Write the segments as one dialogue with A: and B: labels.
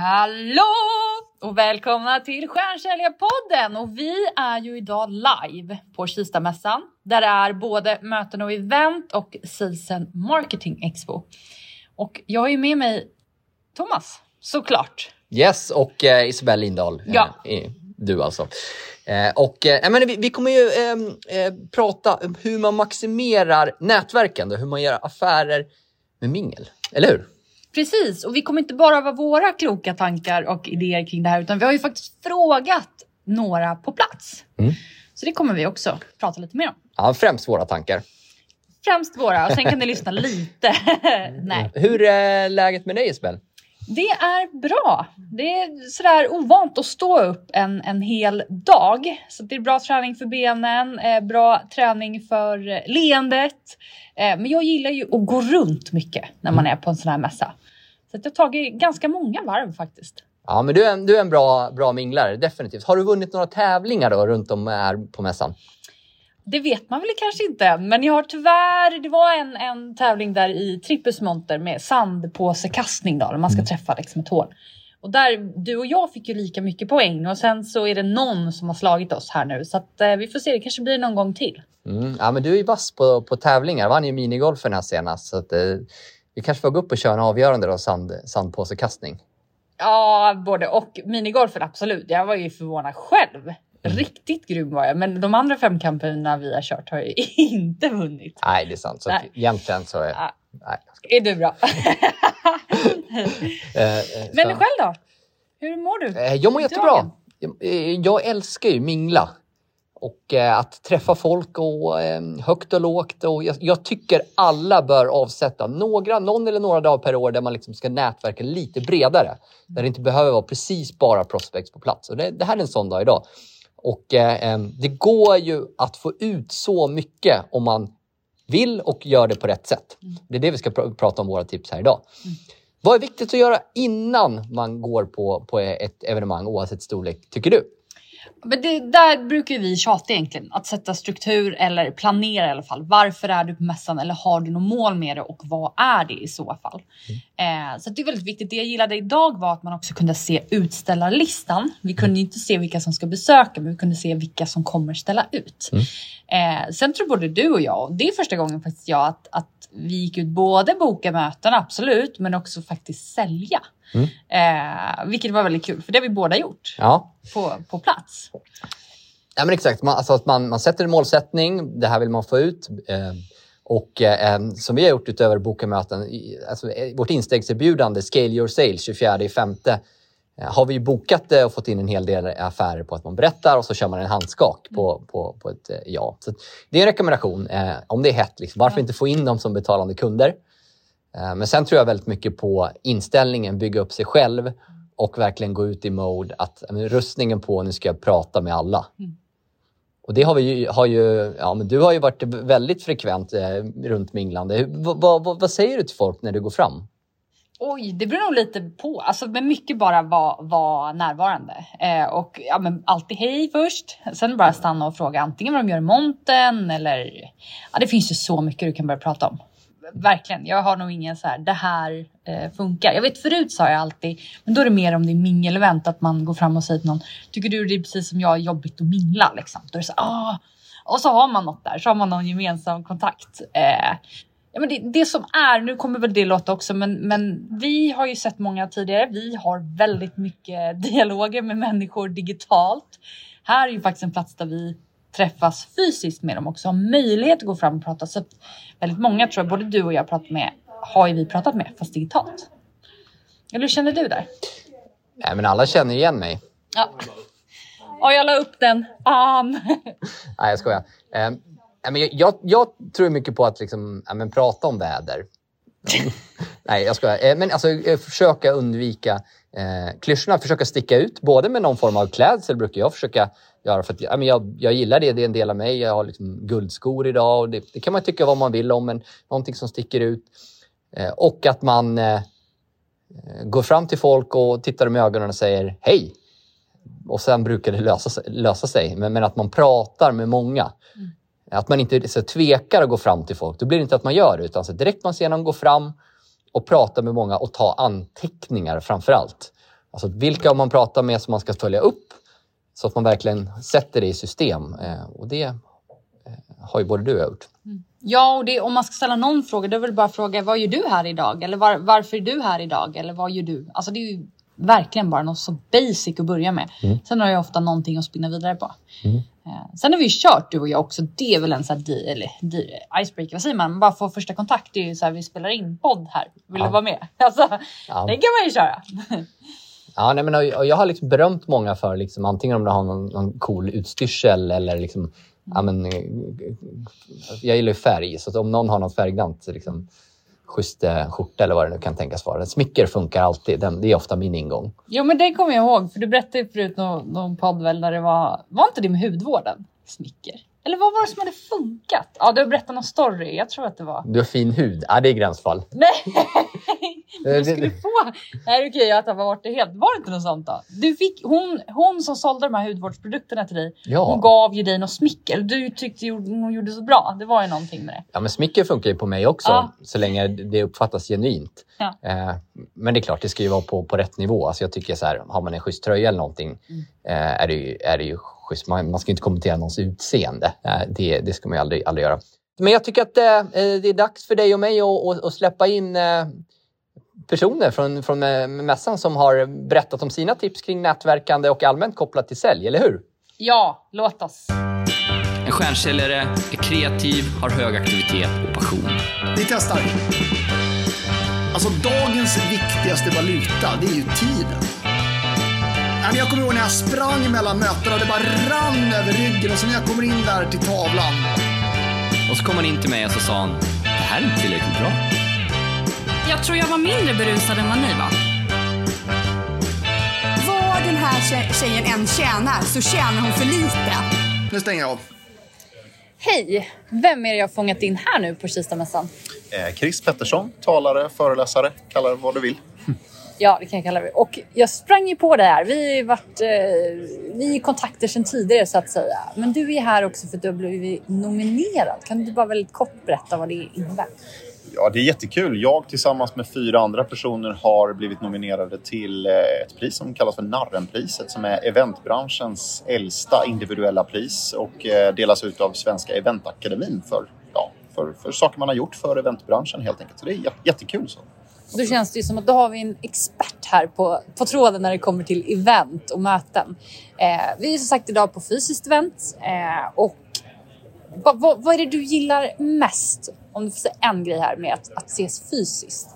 A: Hallå och välkomna till Stjärnsäljarpodden och vi är ju idag live på Kistamässan där det är både möten och event och Sales and Marketing Expo. Och jag har ju med mig Thomas, såklart.
B: Yes, och eh, Isabelle Lindahl.
A: Ja.
B: Eh, du alltså. Eh, och, eh, men vi, vi kommer ju ehm, eh, prata om hur man maximerar nätverkande, hur man gör affärer med mingel. Eller hur?
A: Precis, och vi kommer inte bara vara våra kloka tankar och idéer kring det här utan vi har ju faktiskt frågat några på plats.
B: Mm.
A: Så det kommer vi också prata lite mer om.
B: Ja, främst våra tankar.
A: Främst våra och sen kan ni lyssna lite. Nej.
B: Hur är läget med dig Isabelle?
A: Det är bra. Det är sådär ovant att stå upp en, en hel dag. Så det är bra träning för benen, eh, bra träning för eh, leendet. Eh, men jag gillar ju att gå runt mycket när man är på en sån här mässa. Så att jag har tagit ganska många varv faktiskt.
B: Ja, men du är en, du är en bra, bra minglare, definitivt. Har du vunnit några tävlingar då runt om här på mässan?
A: Det vet man väl kanske inte än, men jag har tyvärr, det var en, en tävling där i trippelsmonter med sandpåsekastning då, där man ska träffa liksom ett hål. Och där, du och jag fick ju lika mycket poäng och sen så är det någon som har slagit oss här nu så att eh, vi får se, det kanske blir någon gång till.
B: Mm. Ja, men du är ju vass på, på tävlingar. Vann ju minigolfen här senast. Så att, eh, vi kanske får gå upp och köra en avgörande då, sand, sandpåsekastning.
A: Ja, både och. Minigolfen absolut. Jag var ju förvånad själv. Riktigt grym var jag, men de andra fem kampanjerna vi har kört har jag inte vunnit.
B: Nej, det är sant. Så
A: Nej.
B: egentligen så är...
A: Ja.
B: Nej.
A: Är du bra?
B: Eh, eh,
A: men själv då? Hur mår du?
B: Eh, Jag mår jättebra. Jag, jag älskar ju mingla. Och eh, att träffa folk och eh, högt och lågt. Och jag, jag tycker alla bör avsätta några, någon eller några dagar per år där man liksom ska nätverka lite bredare. Där det inte behöver vara precis bara prospects på plats. Och det, det här är en sån dag idag. Och eh, det går ju att få ut så mycket om man vill och gör det på rätt sätt. Det är det vi ska pr- prata om våra tips här idag. Vad är viktigt att göra innan man går på, på ett evenemang oavsett storlek, tycker du?
A: Men det, där brukar vi tjata egentligen. Att sätta struktur eller planera i alla fall. Varför är du på mässan eller har du något mål med det och vad är det i så fall? Eh, så det är väldigt viktigt. Det jag gillade idag var att man också kunde se utställarlistan. Vi kunde inte se vilka som ska besöka men vi kunde se vilka som kommer ställa ut. Eh, sen tror både du och jag, och det är första gången faktiskt jag, att, att vi gick ut både boka möten absolut men också faktiskt sälja. Eh, vilket var väldigt kul för det har vi båda gjort
B: Ja,
A: på, på plats.
B: ja men exakt. Man, alltså man, man sätter en målsättning, det här vill man få ut. Eh, och eh, som vi har gjort utöver bokamöten, alltså, eh, vårt instegserbjudande Scale Your Sales 24 i femte eh, har vi bokat det och fått in en hel del affärer på att man berättar och så kör man en handskak på, på, på ett eh, ja. Så det är en rekommendation eh, om det är hett. Liksom. Varför inte få in dem som betalande kunder? Eh, men sen tror jag väldigt mycket på inställningen, bygga upp sig själv och verkligen gå ut i mode att men, rustningen på, nu ska jag prata med alla.
A: Mm.
B: Och det har vi ju, har ju, ja men du har ju varit väldigt frekvent eh, runt minglande. Hur, vad, vad, vad säger du till folk när du går fram?
A: Oj, det beror nog lite på. Alltså, men mycket bara vara var närvarande. Eh, och ja, men alltid hej först. Sen bara stanna och fråga antingen vad de gör i monten eller... Ja, det finns ju så mycket du kan börja prata om. Verkligen. Jag har nog ingen så här, det här eh, funkar. Jag vet förut sa jag alltid, men då är det mer om det är mingelevent, att man går fram och säger till någon, tycker du det är precis som jag jobbigt att mingla? Liksom. Då är det så ah. Och så har man något där, så har man någon gemensam kontakt. Eh, Ja, men det, det som är, nu kommer väl det låta också, men, men vi har ju sett många tidigare. Vi har väldigt mycket dialoger med människor digitalt. Här är ju faktiskt en plats där vi träffas fysiskt med dem också, har möjlighet att gå fram och prata. Så väldigt många tror jag, både du och jag pratat med, har ju vi pratat med, fast digitalt. Eller hur känner du där?
B: Nej, men alla känner igen mig.
A: Ja. Ja, jag la upp den. Fan.
B: Nej, jag skojar. Eh, men jag, jag, tror mycket på att liksom, ja, men prata om väder. Nej, jag skojar. Eh, men alltså, eh, försöka undvika eh, klyschorna, försöka sticka ut. Både med någon form av klädsel brukar jag försöka göra. För att, ja, men jag, jag gillar det, det är en del av mig. Jag har liksom guldskor idag och det, det kan man tycka vad man vill om, men någonting som sticker ut. Eh, och att man eh, går fram till folk och tittar dem i ögonen och säger hej. Och sen brukar det lösa, sig- lösa sig. Men, men att man pratar med många. Att man inte så tvekar att gå fram till folk. Då blir det inte att man gör det, utan så direkt man ser någon gå fram och prata med många och ta anteckningar framför allt. Alltså vilka man pratar med som man ska följa upp så att man verkligen sätter det i system. Eh, och det eh, har ju både du och jag gjort.
A: Ja, och det, om man ska ställa någon fråga, då är väl bara fråga vad gör du här idag? Eller var, varför är du här idag? Eller vad gör du? Alltså det är ju verkligen bara något så basic att börja med.
B: Mm.
A: Sen har jag ofta någonting att spinna vidare på. Eh, sen har vi ju kört du och jag också. Det är väl en sån här di, eller di, icebreaker, vad säger man? Bara få första kontakt. Det är ju så här, vi spelar in podd här. Vill
B: Ja.
A: du vara med? Alltså,
B: Ja.
A: det kan man ju köra.
B: Ja, nej, men, och, och jag har liksom berömt många för liksom, antingen om de har någon, någon cool utstyrsel eller liksom, ja, men, eh, jag gillar ju färg, så om någon har något färggrant, liksom, schysst eh, skjorta eller vad det nu kan tänkas vara. Smicker funkar alltid, Den, det är ofta min ingång.
A: Jo, men det kommer jag ihåg. För du berättade ju förut någon, någon podd väl där det var, var inte det med hudvården? Smicker? Eller vad var det som hade funkat? Ja, du har berättat någon story. Jag tror att det var.
B: Du har fin hud, ja, det är gränsfall.
A: Nej!
B: Eh,
A: Du skulle få... Nej okej, jag tappade bort det helt. Var det inte något sånt då? Du fick... hon, hon som sålde de här hudvårdsprodukterna till dig,
B: Ja.
A: hon gav ju dig något smicker. Du tyckte hon gjorde så bra. Det var ju någonting med det.
B: Ja, men smicker funkar ju på mig också,
A: Ja.
B: så länge det uppfattas genuint.
A: Ja.
B: Eh, men det är klart, det ska ju vara på, på rätt nivå. Alltså jag tycker så här, har man en schysst tröja eller någonting
A: Mm.
B: eh, är, det ju, är det ju schysst. Man, man ska inte kommentera någons utseende. Eh, det, det ska man ju aldrig, aldrig göra. Men jag tycker att eh, det är dags för dig och mig att, att, släppa in eh, personer från, från eh, mässan som har berättat om sina tips kring nätverkande och allmänt kopplat till sälj, eller hur?
A: Ja, låt oss.
C: En stjärnsäljare är kreativ, har hög aktivitet och passion.
D: Vi testar. Alltså dagens viktigaste valuta, det är ju tiden. Jag kommer ihåg när jag sprang mellan mötena och det bara rann över ryggen och så när jag kommer in där till tavlan.
C: Och så kom han in till mig och så sa han, det här är inte tillräckligt bra.
E: Jag tror jag var mindre berusad än vad ni var.
F: Vad den här tje- tjejen än tjänar så tjänar hon för lite.
D: Nu stänger jag av.
A: Hej! Vem är det jag fångat in här nu på Kistamässan?
G: Eh, Chris Pettersson, talare, föreläsare, kalla det vad du vill.
A: Ja, det kan jag kalla det. Och jag sprang ju på det här. Vi varit eh, vi är kontakter sedan tidigare så att säga. Men du är här också för att du har blivit nominerad. Kan du bara väldigt kort berätta vad det innebär?
G: Ja, det är jättekul. Jag tillsammans med fyra andra personer har blivit nominerade till eh, ett pris som kallas för Narrenpriset som är eventbranschens äldsta individuella pris och eh, delas ut av Svenska Eventakademin för, ja, för, för saker man har gjort för eventbranschen helt enkelt. Så det är jättekul. Så.
A: Då känns det ju som att då har vi en expert här på, på tråden när det kommer till event och möten. Eh, vi är som sagt idag på fysiskt event eh, och vad, vad, vad är det du gillar mest? Om du får säga en grej här med att, att ses fysiskt.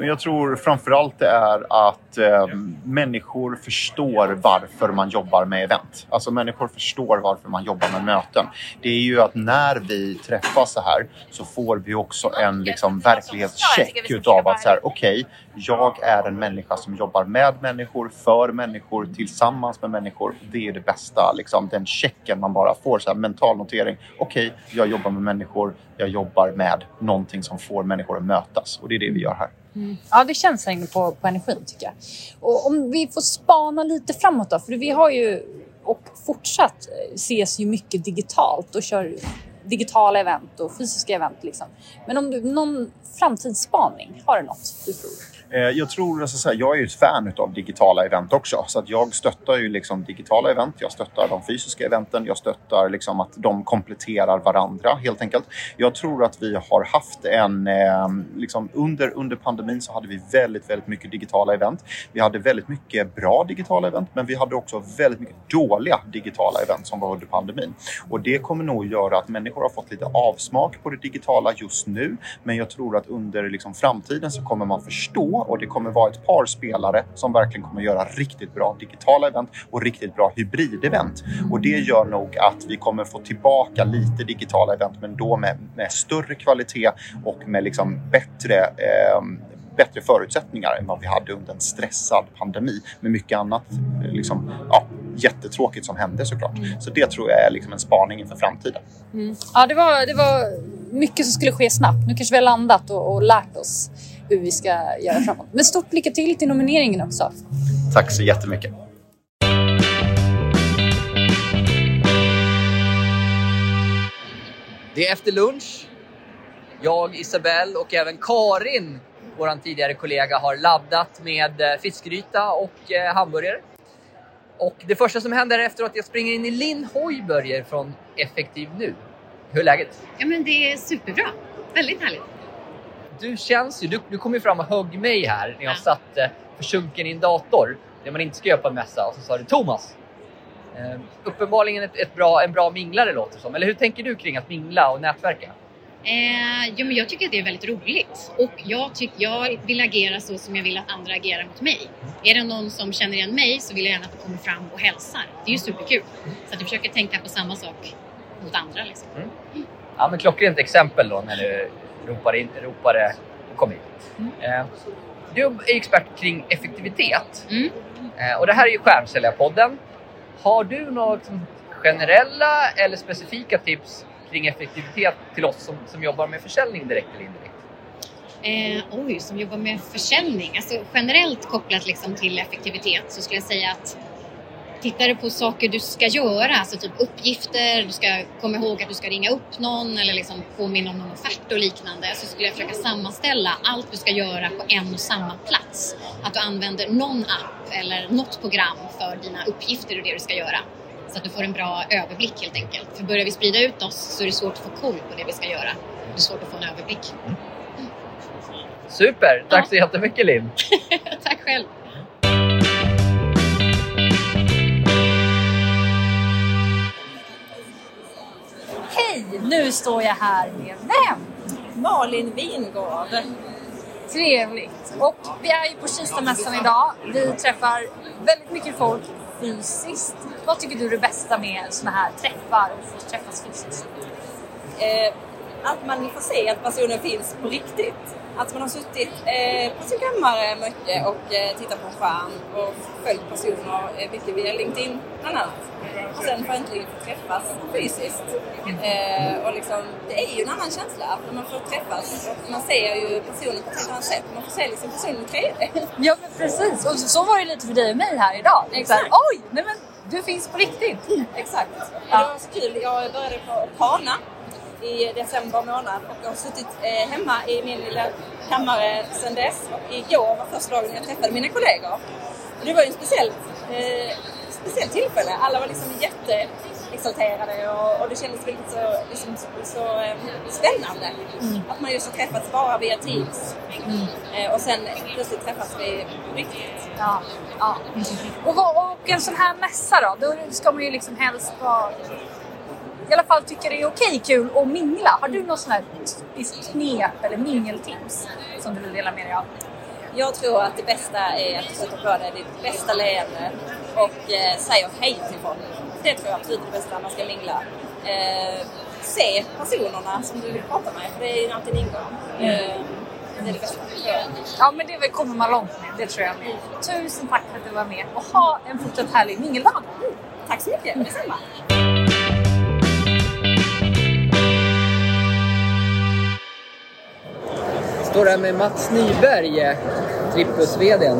G: Jag tror framförallt det är att eh, människor förstår varför man jobbar med event. Alltså människor förstår varför man jobbar med möten. Det är ju att när vi träffas så här så får vi också en liksom, verklighetscheck utav att så här, okej, jag är en människa som jobbar med människor, för människor, tillsammans med människor. Det är det bästa, liksom, den checken man bara får, så här, mental notering. Okej, jag jobbar med människor, jag jobbar med någonting som får människor att mötas och det är det vi gör här.
A: Ja, det känns här på, på energin tycker jag. Och om vi får spana lite framåt då, för vi har ju och fortsatt eh, ses ju mycket digitalt och kör digitala event och fysiska event liksom. Men om du någon framtidsspaning, har du något du tror?
G: Eh, jag tror, alltså, så här, jag är ju ett fan av digitala event också. Så att jag stöttar ju liksom digitala event, jag stöttar de fysiska eventen, jag stöttar liksom att de kompletterar varandra helt enkelt. Jag tror att vi har haft en, ehm, liksom under, under pandemin så hade vi väldigt, väldigt mycket digitala event. Vi hade väldigt mycket bra digitala event, men vi hade också väldigt mycket dåliga digitala event som var under pandemin. Och det kommer nog göra att människor har fått lite avsmak på det digitala just nu. Men jag tror att under liksom framtiden så kommer man förstå och det kommer vara ett par spelare som verkligen kommer göra riktigt bra digitala event och riktigt bra hybridevent. Och det gör nog att vi kommer få tillbaka lite digitala event men då med, med större kvalitet och med liksom bättre eh, bättre förutsättningar än vad vi hade under en stressad pandemi med mycket annat liksom, ja, jättetråkigt som hände såklart. Så det tror jag är liksom en spaning inför framtiden. Mm.
A: Ja, det var, det var mycket som skulle ske snabbt. Nu kanske vi har landat och, och lärt oss hur vi ska göra framåt. Men stort lycka till till nomineringen också.
G: Tack så jättemycket.
H: Det är efter lunch. Jag, Isabelle och även Karin
I: vår tidigare kollega, har laddat med eh, fiskgryta och eh, hamburgare. Och det första som händer efteråt är att jag springer in i Linn Hojbörger från Effektiv Nu. Hur är läget?
H: Ja, men det är superbra. Väldigt härligt.
I: Du känns ju, du, du kom ju fram och högg mig här när jag
H: Ja.
I: satt eh, försjunken i en dator. Det man inte ska göra på en mässa. Och så sa du Thomas. Eh, uppenbarligen ett, ett bra, en bra minglare låter som. Eller hur tänker du kring att mingla och nätverka?
H: Eh, ja, men jag tycker att det är väldigt roligt och jag, tycker, jag vill agera så som jag vill att andra agerar mot mig. Är det någon som känner igen mig så vill jag gärna att de kommer fram och hälsar. Det är ju superkul. Så att jag försöker tänka på samma sak mot andra. Liksom.
I: Ja, men klockrent exempel då när du ropade, in, ropade och kom hit. Eh, du är expert kring effektivitet.
H: Mm.
I: Eh, och det här är ju Stjärnsäljarpodden. Har du några liksom, generella eller specifika tips kring effektivitet till oss som, som jobbar med försäljning direkt eller indirekt?
H: Eh, oj, som jobbar med försäljning. Alltså generellt kopplat liksom till effektivitet så skulle jag säga att tittar du på saker du ska göra, alltså typ uppgifter, du ska komma ihåg att du ska ringa upp någon eller liksom påminna om någon offert och liknande, så skulle jag försöka sammanställa allt du ska göra på en och samma plats. Att du använder någon app eller något program för dina uppgifter och det du ska göra. Så att du får en bra överblick helt enkelt. För börjar vi sprida ut oss så är det svårt att få koll på det vi ska göra. Det är svårt att få en överblick.
I: Super! Tack så jättemycket Linn!
H: Tack själv!
J: Hej! Nu står jag här med vem?
K: Malin Wingård.
J: Trevligt. Och vi är ju på Kistamässan idag. Vi träffar väldigt mycket folk fysiskt. Vad tycker du är det bästa med såna här träffar och få träffas fysiskt?
K: Eh, att man får se att personen finns på riktigt. Att man har suttit eh, på sin kammare mycket och eh, tittat på en skärm och följt personer eh, mycket via LinkedIn bland annat. Och sen får äntligen få träffas fysiskt. Eh, och liksom, det är ju en annan känsla när man får träffas. Man ser ju personen på ett helt annat sätt. Man får se liksom personen i 3D.
J: Ja men precis, och så, så var det lite för dig och mig här idag.
K: Exakt.
J: Här, Oj, nej men du finns på riktigt.
K: Exakt.
J: Ja.
K: Det var så kul. Jag började på Pana i december månad och jag har suttit eh, hemma i min lilla kammare sedan dess. Och igår var första dagen jag träffade mina kollegor. Och det var ju en speciell, eh, speciell tillfälle. Alla var liksom jätteexalterade och, och det kändes väldigt så, liksom, så, så eh, spännande. Att man just har träffats bara via Teams. Eh, och sen plötsligt träffas vi riktigt.
J: Ja, ja. Och, och en sån här mässa då, då ska man ju liksom helst vara i alla fall tycker det är okej kul att mingla. Har du något sån här typiskt knep eller mingeltips som du vill dela med dig av?
K: Jag tror att det bästa är att sätter på dig ditt bästa leende och eh, säger hej till folk. Det tror jag absolut är det bästa när man ska mingla. Eh, se personerna som du vill prata med, för det är alltid en ingång. Eh, det är det bästa.
J: Ja, men det kommer man långt med. Det tror jag med. Tusen tack för att du var med och ha en fortsatt härlig mingeldag.
K: Tack så mycket, detsamma.
I: Står här med Mats Nyberg, Trippus-VDn.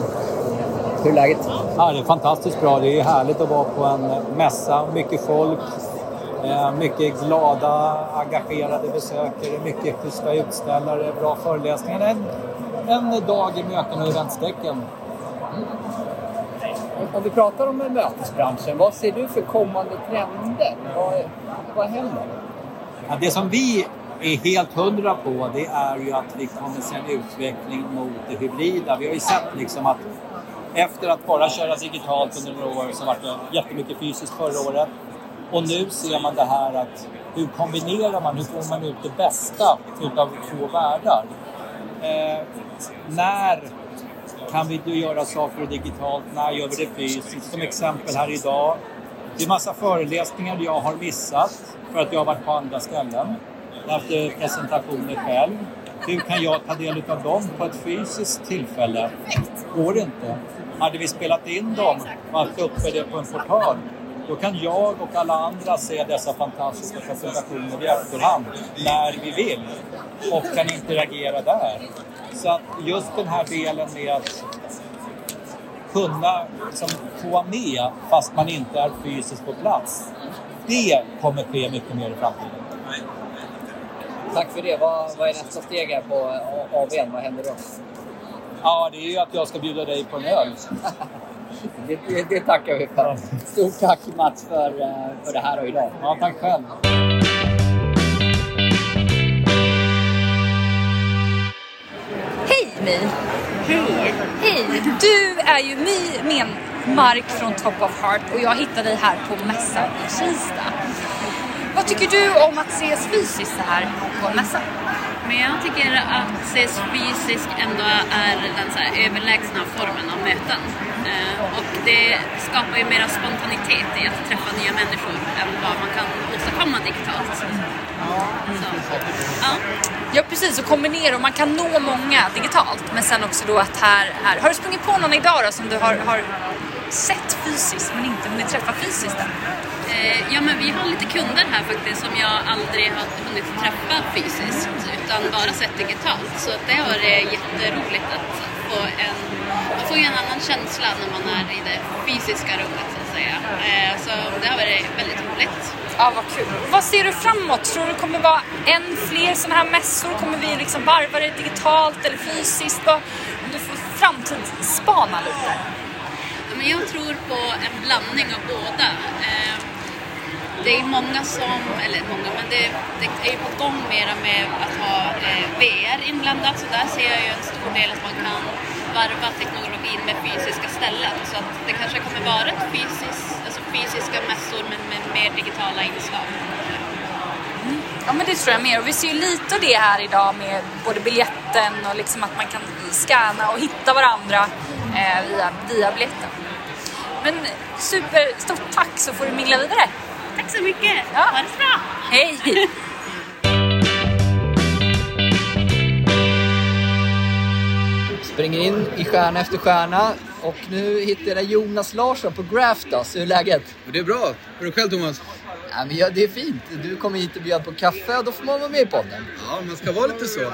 I: Hur är läget?
L: Ja, det är fantastiskt bra. Det är härligt att vara på en mässa. Mycket folk, eh, mycket glada, engagerade besökare, mycket schyssta utställare, bra föreläsningar. En, en dag i möten och eventstecken.
I: Om vi pratar om mötesbranschen, vad ser du för kommande trender? Vad, vad händer?
L: Ja, det som vi är helt hundra på det är ju att vi kommer se en utveckling mot det hybrida. Vi har ju sett liksom att efter att bara köra digitalt under några år så var det jättemycket fysiskt förra året. Och nu ser man det här att hur kombinerar man, hur får man ut det bästa utav två världar? Eh, när kan vi då göra saker digitalt? När gör vi det fysiskt? Som exempel här idag. Det är massa föreläsningar jag har missat för att jag har varit på andra ställen. Haft presentationer själv. Hur kan jag ta del av dem på ett fysiskt tillfälle? Går det inte. Hade vi spelat in dem och haft uppe det på en portal då kan jag och alla andra se dessa fantastiska presentationer i efterhand när vi vill och kan interagera där. Så att just den här delen med att kunna liksom, få med fast man inte är fysiskt på plats. Det kommer ske mycket mer i framtiden.
I: Tack för det. Vad, vad är nästa steg här på AWn? Vad händer då?
L: Ja, det är ju att jag ska bjuda dig på en öl.
I: Det, det, det tackar vi för. Stort tack Mats för, eh, för det här och idag.
L: Ja, tack själv.
J: Hej My! Hej! Hej! Du är ju My med Mark från Top of Heart och jag hittade dig här på mässan i Kista. Vad tycker du om att ses fysiskt så här på en mässa?
M: Men jag tycker att ses fysiskt ändå är den så här överlägsna formen av möten. Eh, och det skapar ju mera spontanitet i att träffa nya människor än vad man kan åstadkomma digitalt. Så, ja.
J: Ja precis, och kombinera och man kan nå många digitalt men sen också då att här, här. Har du sprungit på någon idag då som du har, har sett fysiskt men inte hunnit träffa fysiskt än?
M: Eh, ja men vi har lite kunder här faktiskt som jag aldrig har hunnit träffa fysiskt utan bara sett digitalt. Så det har varit jätteroligt att få en, man får ju en annan känsla när man är i det fysiska rummet så att säga. Eh, så det har varit väldigt roligt.
J: Ja, vad kul. Vad ser du framåt? Tror du det kommer vara än fler sådana här mässor? Kommer vi liksom varva det digitalt eller fysiskt? Du får framtidsspana lite.
M: Men jag tror på en blandning av båda. Eh, det är många som, eller många, men det, det är ju på gång mera med att ha eh, VR inblandat så där ser jag ju en stor del att man kan varva teknologin med fysiska ställen. Så att det kanske kommer vara ett fysiskt, alltså fysiska mässor men med mer digitala inslag.
J: Ja men det tror jag mer och vi ser ju lite av det här idag med både biljetten och liksom att man kan scanna och hitta varandra eh, via, via biljetten. Men super, stort tack så får du mingla vidare.
M: Tack så mycket!
J: Ja.
M: Ha det så bra!
J: Hej!
I: Springer in i stjärna efter stjärna och nu hittar jag Jonas Larsson på Graftas. Hur är läget?
N: Det är bra. Hur är det själv Thomas?
I: Ja, men ja, det är fint. Du kommer hit och bjöd på kaffe och då får man vara med i podden.
N: Ja, man ska vara lite så.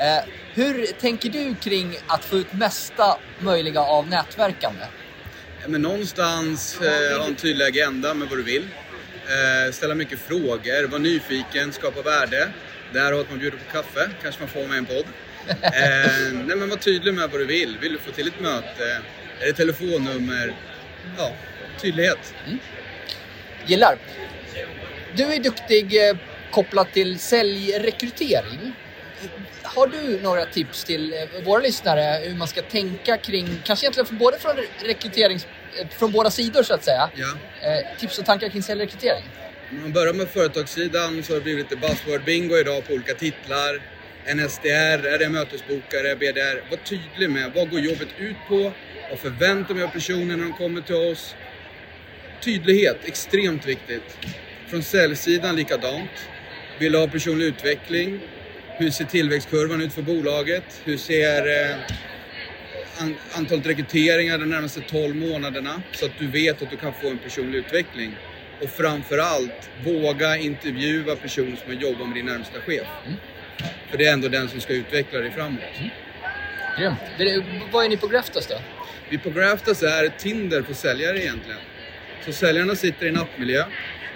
I: Eh, hur tänker du kring att få ut mesta möjliga av nätverkande?
N: Men någonstans eh, ha en tydlig agenda med vad du vill. Eh, ställa mycket frågor, vara nyfiken, skapa värde. Där har att man bjuder på kaffe, kanske man får med en podd. Eh, nej men var tydlig med vad du vill. Vill du få till ett möte? Är det telefonnummer? Ja, tydlighet. Mm.
I: Gillar. Du är duktig eh, kopplat till säljrekrytering. Har du några tips till eh, våra lyssnare hur man ska tänka kring, kanske egentligen både från rekryterings, från båda sidor så att säga.
N: Ja.
I: Eh, tips och tankar kring säljrekrytering.
N: Om man börjar med företagssidan så har det blivit lite buzzword bingo idag på olika titlar. En SDR, är det mötesbokare, BDR? Var tydlig med vad går jobbet ut på? Vad förväntar vi av personen när de kommer till oss? Tydlighet, extremt viktigt. Från säljsidan likadant. Vill du ha personlig utveckling? Hur ser tillväxtkurvan ut för bolaget? Hur ser eh, an, antalet rekryteringar de närmaste 12 månaderna? Så att du vet att du kan få en personlig utveckling. Och framförallt, våga intervjua personer som har jobbat med din närmsta chef. För det är ändå den som ska utveckla dig framåt.
I: Grymt. Det- Vad är ni på Graftas då?
N: Vi på Graftas är Tinder för säljare egentligen. Så säljarna sitter i en appmiljö,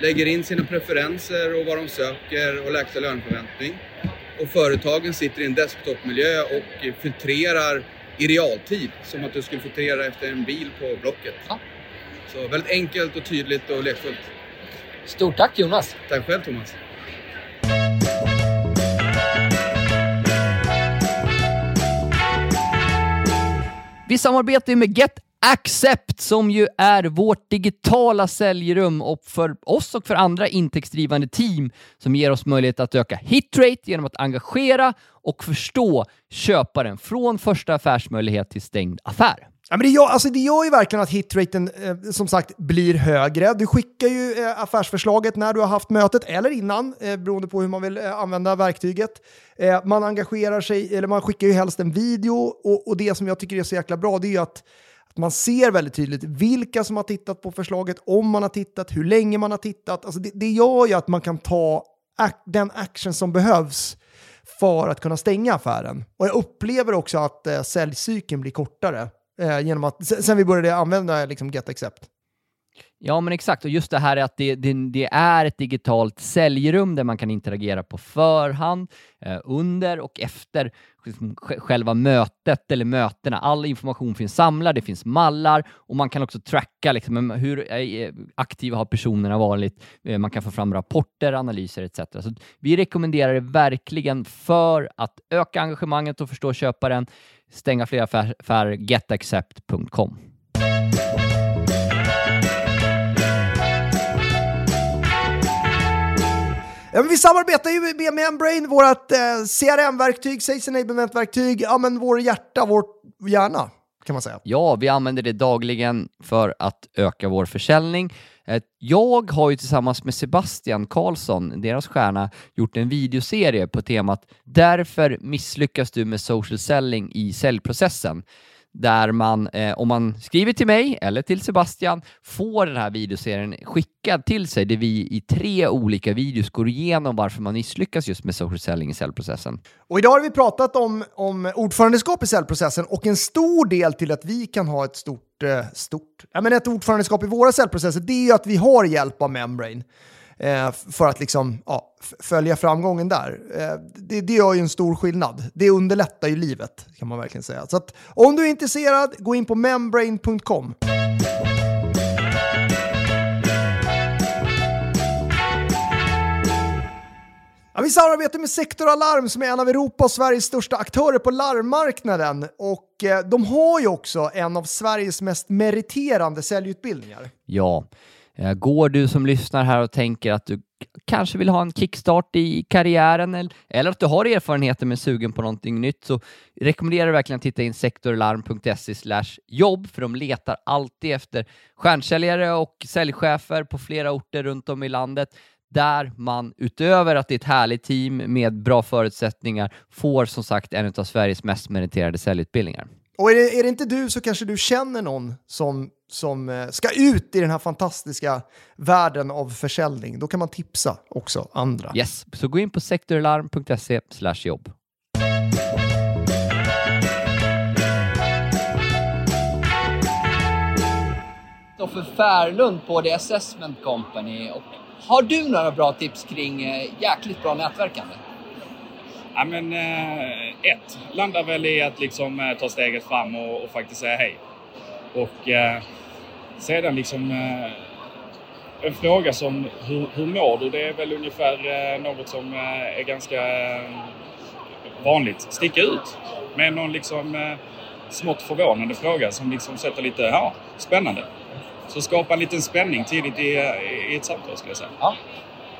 N: lägger in sina preferenser och vad de söker och lägsta löneförväntning. Och företagen sitter i en desktopmiljö och filtrerar i realtid, som att du skulle filtrera efter en bil på Blocket. Så väldigt enkelt och tydligt och lekfullt.
I: Stort tack Jonas!
N: Tack själv Thomas!
I: Vi samarbetar ju med Get Accept som ju är vårt digitala säljrum och för oss och för andra intäktsdrivande team som ger oss möjlighet att öka hitrate genom att engagera och förstå köparen från första affärsmöjlighet till stängd affär.
O: Ja, men det, gör, alltså det gör ju verkligen att hitraten eh, som sagt blir högre. Du skickar ju eh, affärsförslaget när du har haft mötet eller innan, eh, beroende på hur man vill eh, använda verktyget. Eh, man engagerar sig, eller man skickar ju helst en video och, och det som jag tycker är så jäkla bra det är ju att, att man ser väldigt tydligt vilka som har tittat på förslaget, om man har tittat, hur länge man har tittat. Alltså det, det gör ju att man kan ta ac- den action som behövs för att kunna stänga affären. Och jag upplever också att eh, säljcykeln blir kortare eh, genom att, sen sen vi började använda liksom Get Accept.
B: Ja, men exakt. Och just det här att det, det, det är ett digitalt säljrum där man kan interagera på förhand, eh, under och efter liksom själva mötet eller mötena. All information finns samlad, det finns mallar och man kan också tracka liksom, hur eh, aktiva har personerna varit. Eh, Man kan få fram rapporter, analyser etc. Så vi rekommenderar det verkligen för att öka engagemanget och förstå köparen. Stänga fler affärer, affärer, getaccept.com.
O: Ja, men vi samarbetar ju med Membrane, vårt eh, CRM-verktyg, Sales Enablement-verktyg, ja men vår hjärta, vår hjärna kan man säga.
B: Ja, vi använder det dagligen för att öka vår försäljning. Eh, jag har ju tillsammans med Sebastian Karlsson, deras stjärna, gjort en videoserie på temat “Därför misslyckas du med social selling i säljprocessen” där man, eh, om man skriver till mig eller till Sebastian, får den här videoserien skickad till sig där vi i tre olika videos går igenom varför man misslyckas just med social selling i säljprocessen.
O: Och idag har vi pratat om, om ordförandeskap i säljprocessen och en stor del till att vi kan ha ett stort, eh, stort, ja men ett ordförandeskap i våra säljprocesser, det är ju att vi har hjälp av Membrane. Eh, för att liksom, ja, följa framgången där. Eh, det, det gör ju en stor skillnad. Det underlättar ju livet kan man verkligen säga. Så att, om du är intresserad, gå in på membrane.com. Ja, vi samarbetar med Sektor Alarm som är en av Europas och Sveriges största aktörer på larmmarknaden. Och eh, de har ju också en av Sveriges mest meriterande säljutbildningar.
B: Ja, Eh, går du som lyssnar här och tänker att du kanske vill ha en kickstart i karriären eller, eller att du har erfarenheter men är sugen på någonting nytt så rekommenderar jag verkligen att titta in sektorlarm.se jobb för de letar alltid efter stjärnsäljare och säljchefer på flera orter runt om i landet där man utöver att det är ett härligt team med bra förutsättningar får som sagt en av Sveriges mest meriterade säljutbildningar.
O: Och är det, är det inte du så kanske du känner någon som, som eh, ska ut i den här fantastiska världen av försäljning. Då kan man tipsa också andra.
B: Yes, så gå in på sektorlarm.se jobb.
I: Kristoffer Färlund på The Assessment Company. Och har du några bra tips kring eh, jäkligt bra nätverkande?
P: Ja, men, eh, ett, landar väl i att liksom, eh, ta steget fram och, och faktiskt säga hej. Och eh, sedan liksom eh, en fråga som hur, hur mår du? Det är väl ungefär eh, något som eh, är ganska eh, vanligt. Sticka ut med någon liksom eh, smått förvånande fråga som liksom sätter lite, ja, spännande. Så skapa en liten spänning tidigt i, eh, i ett samtal skulle jag säga.
I: Ja.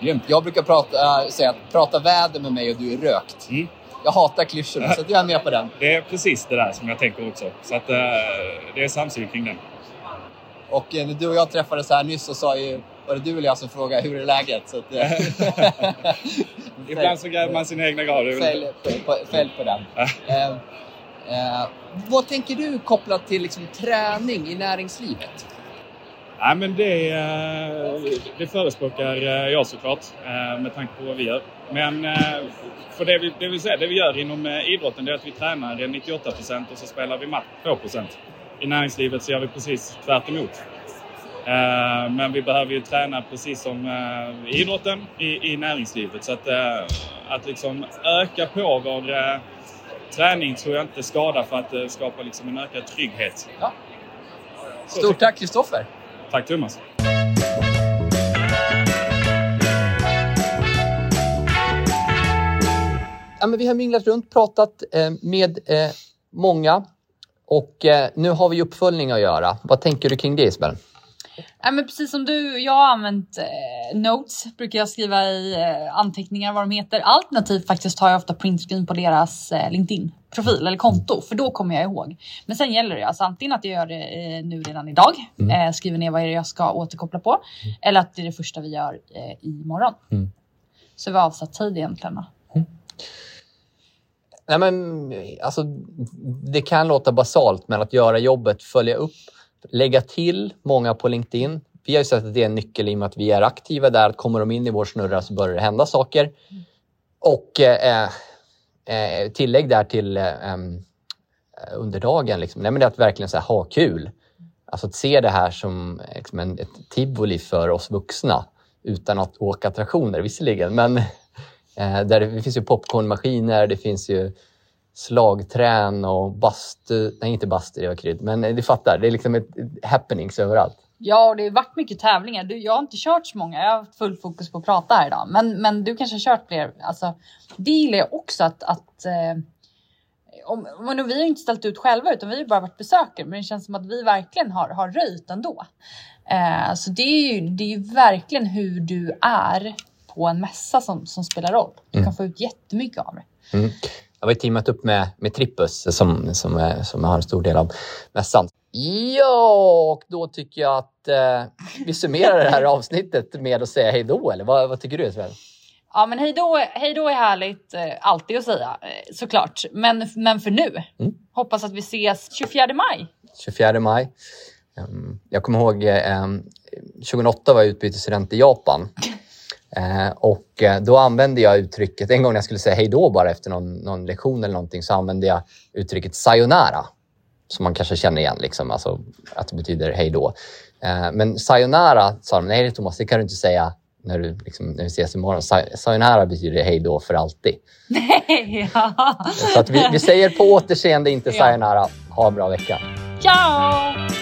I: Grymt. Jag brukar prata, äh, säga att prata väder med mig och du är rökt.
P: Mm.
I: Jag hatar klyschorna, så jag är med på den.
P: Det är precis det där som jag tänker också. Så att, eh, det är samsyn kring den.
I: Och eh, när du och jag träffades här nyss så sa ju, var det du eller jag som frågade hur är läget? Så att,
P: Ibland så gräver man sina egna väl-
I: Fäll på, på, fäll på den. Eh, eh, vad tänker du kopplat till liksom, träning i näringslivet?
P: Nej, men det, eh, det förespråkar eh, jag såklart eh, med tanke på vad vi gör. Men för det vi, det vill säga, det vi gör inom idrotten det är att vi tränar 98 procent och så spelar vi match 2 procent. I näringslivet så gör vi precis tvärt emot. Men vi behöver ju träna precis som i idrotten i, i näringslivet. Så att, att liksom öka på vår träning tror jag inte skadar för att skapa liksom en ökad trygghet.
I: Ja. Stort tack Kristoffer!
P: Tack Thomas!
I: Ja, men vi har minglat runt, pratat eh, med eh, många och eh, nu har vi uppföljning att göra. Vad tänker du kring det Isabel?
A: Ja, men precis som du, jag har använt eh, notes, brukar jag skriva i eh, anteckningar vad de heter. Alternativt faktiskt tar jag ofta printscreen på deras eh, LinkedIn-profil eller konto, för då kommer jag ihåg. Men sen gäller det alltså antingen att jag gör det eh, nu redan idag,
I: Mm.
A: eh, skriver ner vad är det jag ska återkoppla på, eller att det är det första vi gör eh, imorgon.
I: Mm.
A: Så vi har avsatt tid egentligen. då.
I: Nej, men, alltså, det kan låta basalt, men att göra jobbet, följa upp, lägga till många på LinkedIn. Vi har ju sett att det är en nyckel i och med att vi är aktiva där. Att kommer de in i vår snurra så börjar det hända saker. Och eh, eh, tillägg där till eh, eh under dagen, liksom. Nej, men det är att verkligen så här, ha kul.
B: Alltså att se det här som eh, liksom en, ett tivoli för oss vuxna utan att åka attraktioner visserligen. Men eh, där det, det finns ju popcornmaskiner, det finns ju slagträn och bastu. Nej, inte bastu, det var krydd. Men eh, du fattar, det är liksom ett, ett happenings överallt.
A: Ja, och det har varit mycket tävlingar. Du, jag har inte kört så många. Jag har haft full fokus på att prata här idag. Men, men du kanske har kört fler. Alltså, det gillar jag också att... att eh, om, om, vi har inte ställt ut själva utan vi har bara varit besökare. Men det känns som att vi verkligen har, har röjt ändå. Eh, så det är, ju, det är ju verkligen hur du är på en mässa som, som spelar roll. Du
B: Mm.
A: kan få ut jättemycket av det.
B: Mm. Jag ju teamat upp med, med Trippus som, som, som har en stor del av mässan. Ja, och då tycker jag att eh, vi summerar det här avsnittet med att säga hej då, eller vad, vad tycker du Sven?
A: Ja, men hej då, hej då är härligt eh, alltid att säga eh, såklart. Men, men för nu,
B: Mm.
A: hoppas att vi ses 24 maj.
B: 24 maj. Ehm, Jag kommer ihåg eh, 2008 var jag utbytesstudent i Japan. Eh, och eh, då använde jag uttrycket, en gång när jag skulle säga hej då bara efter någon, någon lektion eller någonting så använde jag uttrycket sayonara. Som man kanske känner igen, liksom, alltså att det betyder hej då. Eh, men sayonara sa de, nej Thomas det kan du inte säga när, du, liksom, när vi ses imorgon. Sa- Sayonara betyder hej då för alltid.
A: Nej, ja.
B: Så att vi, vi säger på återseende, inte sayonara. Ha en bra vecka.
A: Ciao!